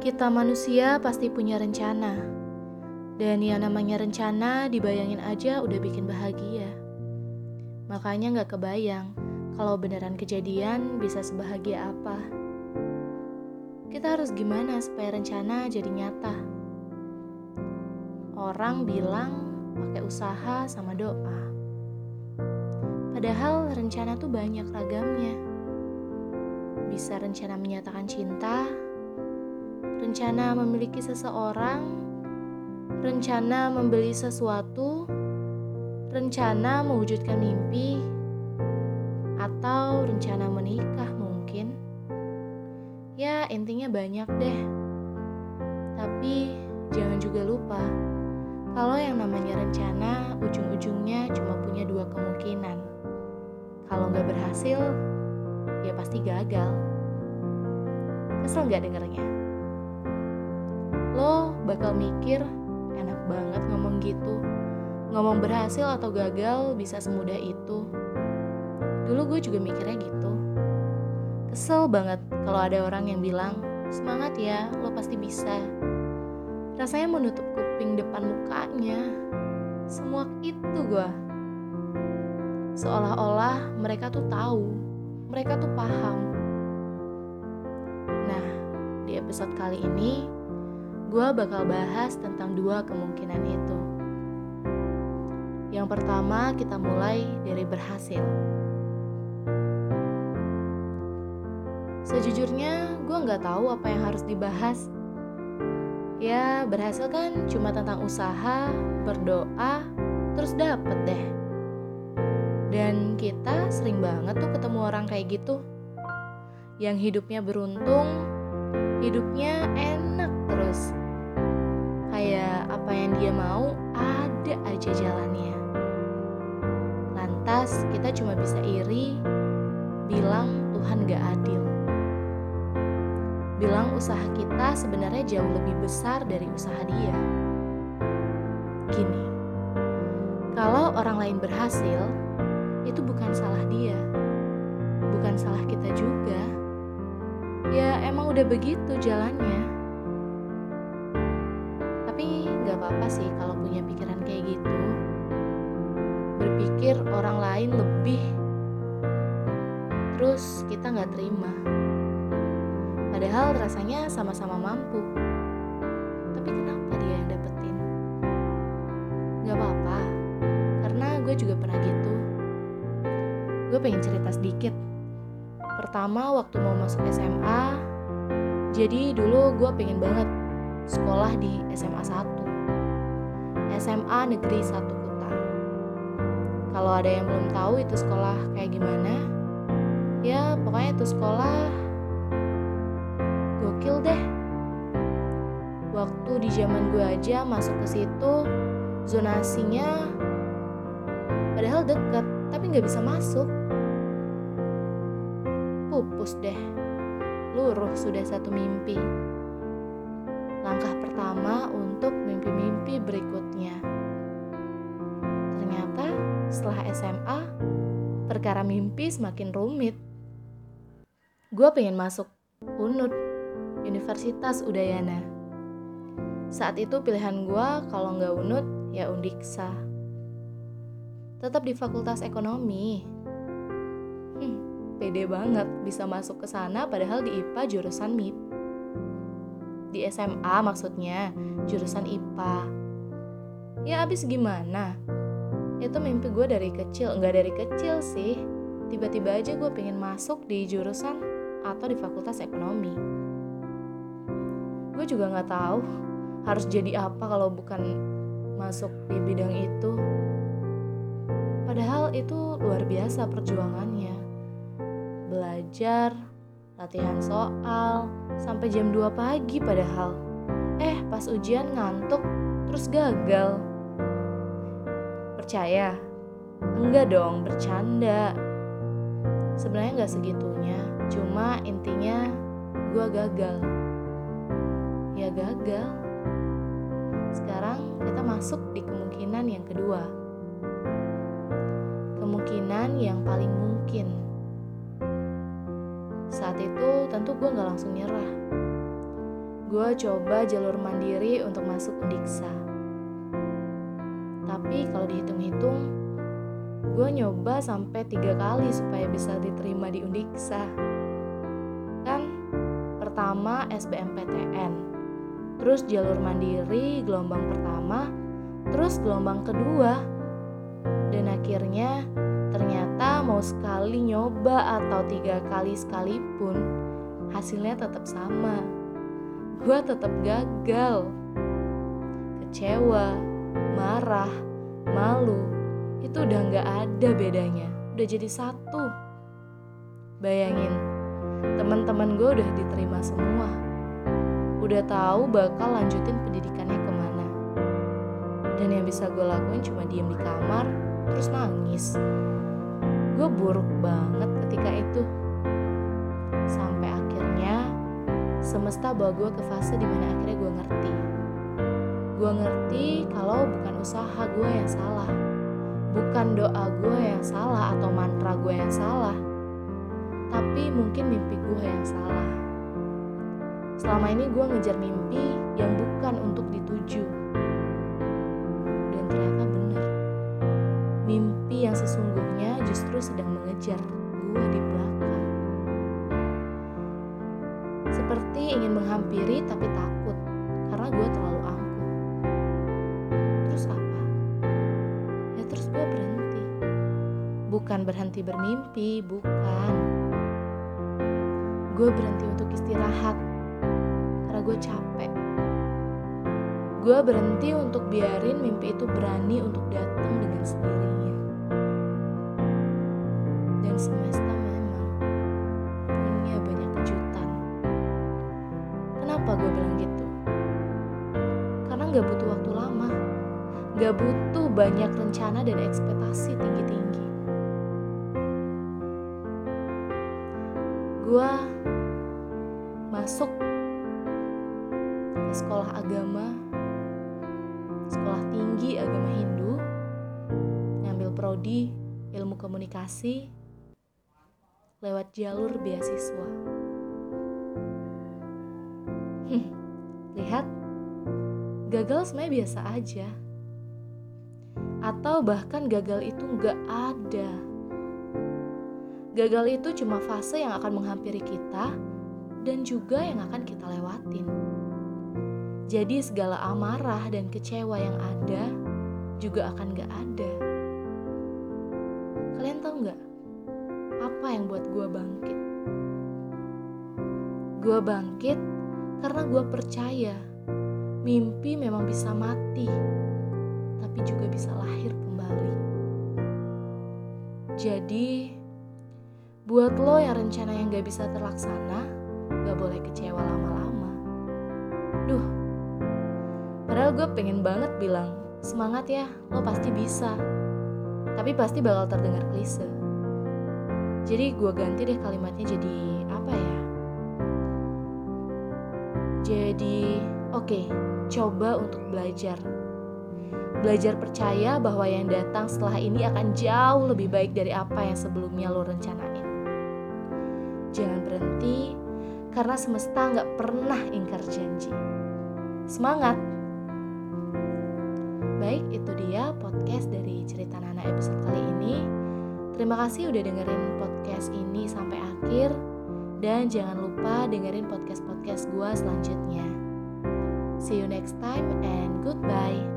Kita manusia pasti punya rencana. Dan yang namanya rencana dibayangin aja udah bikin bahagia. Makanya gak kebayang kalau beneran kejadian bisa sebahagia apa. Kita harus gimana supaya rencana jadi nyata? Orang bilang pakai usaha sama doa. Padahal rencana tuh banyak ragamnya. Bisa rencana menyatakan cinta, rencana memiliki seseorang, rencana membeli sesuatu, rencana mewujudkan mimpi, atau rencana menikah mungkin. Ya, intinya banyak deh. Tapi jangan juga lupa, kalau yang namanya rencana ujung-ujungnya cuma punya dua kemungkinan. Kalau nggak berhasil, ya pasti gagal. Kesel nggak dengernya? Bakal mikir, enak banget ngomong gitu. Ngomong berhasil atau gagal bisa semudah itu. Dulu gue juga mikirnya gitu. Kesel banget kalau ada orang yang bilang, semangat ya, lo pasti bisa. Rasanya menutup kuping depan mukanya. Semua itu gue. Seolah-olah mereka tuh tahu, mereka tuh paham. Nah, di episode kali ini, gue bakal bahas tentang dua kemungkinan itu. Yang pertama, kita mulai dari berhasil. Sejujurnya, gue nggak tahu apa yang harus dibahas. Ya, berhasil kan cuma tentang usaha, berdoa, terus dapet deh. Dan kita sering banget tuh ketemu orang kayak gitu. Yang hidupnya beruntung, hidupnya enak yang dia mau, ada aja jalannya. Lantas kita cuma bisa iri, bilang Tuhan gak adil bilang usaha kita sebenarnya jauh lebih besar dari usaha dia. Gini, kalau orang lain berhasil, itu bukan salah dia, bukan salah kita juga. Ya emang udah begitu jalannya. Apa-apa sih kalau punya pikiran kayak gitu. Berpikir orang lain lebih, terus kita gak terima. Padahal rasanya sama-sama mampu. Tapi kenapa dia yang dapetin? Gak apa-apa, karena gue juga pernah gitu. Gue pengen cerita sedikit. Pertama waktu mau masuk SMA, jadi dulu gue pengen banget sekolah di SMA 1. SMA Negeri 1 Kuta. Kalau ada yang belum tahu itu sekolah kayak gimana, ya pokoknya itu sekolah gokil deh. Waktu di zaman gue aja masuk ke situ, zonasinya padahal deket, tapi nggak bisa masuk. Pupus deh, luruh sudah satu mimpi. Langkah pertama untuk mimpi-mimpi berikutnya. Ternyata setelah SMA, perkara mimpi semakin rumit. Gue pengen masuk UNUD, Universitas Udayana. Saat itu pilihan gue kalau nggak UNUD ya Undiksa. Tetap di Fakultas Ekonomi. Hmm, pede banget bisa masuk ke sana padahal di IPA jurusan MIP. Di SMA maksudnya, jurusan IPA. Ya abis gimana? Itu mimpi gue dari kecil, nggak dari kecil sih. Tiba-tiba aja gue pengen masuk di jurusan atau di fakultas ekonomi. Gue juga nggak tahu harus jadi apa kalau bukan masuk di bidang itu. Padahal itu luar biasa perjuangannya. Belajar, latihan soal, sampai jam 2 pagi padahal. Eh, pas ujian ngantuk, terus gagal. Percaya? Enggak dong, bercanda. Sebenarnya nggak segitunya, cuma intinya gue gagal. Ya gagal. Sekarang kita masuk di kemungkinan yang kedua. Kemungkinan yang paling mungkin. Saat itu tentu gue gak langsung nyerah. gue coba jalur mandiri untuk masuk Undiksa. Tapi kalau dihitung-hitung, gue nyoba sampai tiga kali supaya bisa diterima di Undiksa. Kan pertama SBMPTN, terus jalur mandiri gelombang pertama, terus gelombang kedua, dan akhirnya mau sekali nyoba atau tiga kali sekalipun, hasilnya tetap sama. Gue tetap gagal, kecewa, marah, malu, itu udah gak ada bedanya, udah jadi satu. Bayangin, teman-teman gue udah diterima semua, udah tahu bakal lanjutin pendidikannya ke mana. Dan yang bisa gue lakuin cuma diem di kamar, terus nangis. Gue buruk banget ketika itu. Sampai akhirnya semesta bawa gue ke fase di mana akhirnya gue ngerti. Gue ngerti kalau bukan usaha gue yang salah. Bukan doa gue yang salah atau mantra gue yang salah. Tapi mungkin mimpi gue yang salah. Selama ini gue ngejar mimpi yang bukan untuk justru sedang mengejar gue di belakang. Seperti ingin menghampiri tapi takut karena gue terlalu angkuh. Terus apa? Ya terus gue berhenti. Bukan berhenti bermimpi, bukan. Gue berhenti untuk istirahat karena gue capek. Gue berhenti untuk biarin mimpi itu berani untuk datang dengan sendirinya. Banyak rencana dan ekspektasi tinggi-tinggi. Gue masuk ke sekolah agama, sekolah tinggi agama Hindu, ngambil prodi ilmu komunikasi lewat jalur beasiswa. Lihat, gagal sebenarnya biasa aja. Atau bahkan gagal itu nggak ada. Gagal itu cuma fase yang akan menghampiri kita dan juga yang akan kita lewatin. Jadi segala amarah dan kecewa yang ada juga akan gak ada. Kalian tahu gak apa yang buat gue bangkit? Gue bangkit karena gue percaya mimpi memang bisa mati, tapi juga bisa lahir kembali. Jadi, buat lo yang rencana yang gak bisa terlaksana, gak boleh kecewa lama-lama. Duh, padahal gue pengen banget bilang, semangat ya, lo pasti bisa. Tapi pasti bakal terdengar klise. Jadi gue ganti deh kalimatnya jadi apa ya? Jadi, oke, okay, coba untuk belajar. Belajar percaya bahwa yang datang setelah ini akan jauh lebih baik dari apa yang sebelumnya lo rencanain. Jangan berhenti, karena semesta nggak pernah ingkar janji. Semangat! Baik, itu dia podcast dari Cerita Nana episode kali ini. Terima kasih udah dengerin podcast ini sampai akhir. Dan jangan lupa dengerin podcast-podcast gue selanjutnya. See you next time and goodbye.